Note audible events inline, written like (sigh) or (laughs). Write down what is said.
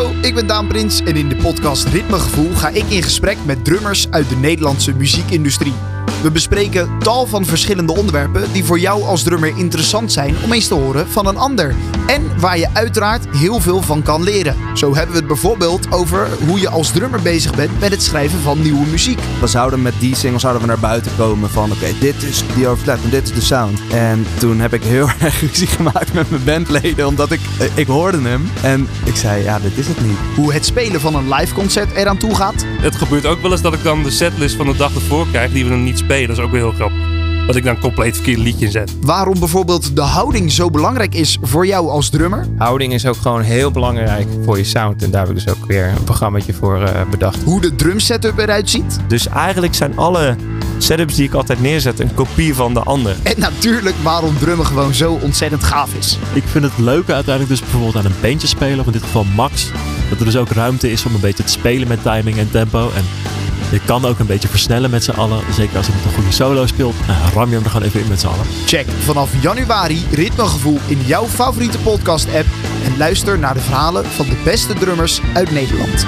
ik ben Daan Prins en in de podcast Ritmegevoel ga ik in gesprek met drummers uit de Nederlandse muziekindustrie. We bespreken tal van verschillende onderwerpen die voor jou als drummer interessant zijn om eens te horen van een ander. En waar je uiteraard heel veel van kan leren. Zo hebben we het bijvoorbeeld over hoe je als drummer bezig bent met het schrijven van nieuwe muziek. We zouden met die single zouden we naar buiten komen van oké, dit is die overflat en dit is de sound. En toen heb ik heel (laughs) erg ruzie gemaakt met mijn bandleden omdat ik, eh, ik hoorde hem en ik zei ja, dit is het niet. Hoe het spelen van een live concert eraan toe gaat. Het gebeurt ook wel eens dat ik dan de setlist van de dag ervoor krijg die we dan niet spelen. Dat is ook weer heel grappig. Dat ik dan compleet verkeerd liedje zet. Waarom bijvoorbeeld de houding zo belangrijk is voor jou als drummer. Houding is ook gewoon heel belangrijk voor je sound. En daar heb ik dus ook weer een programmaatje voor eh, bedacht. Hoe de drum setup eruit ziet. Dus eigenlijk zijn alle setups die ik altijd neerzet een kopie van de ander. En natuurlijk waarom drummen gewoon zo ontzettend gaaf is. Ik vind het leuke uiteindelijk dus bijvoorbeeld aan een bandje spelen, of in dit geval Max. Dat er dus ook ruimte is om een beetje te spelen met timing en tempo. En je kan ook een beetje versnellen met z'n allen. Zeker als je met een goede solo speelt. Nou, ram je hem er gewoon even in met z'n allen. Check vanaf januari Ritmegevoel in jouw favoriete podcast app. En luister naar de verhalen van de beste drummers uit Nederland.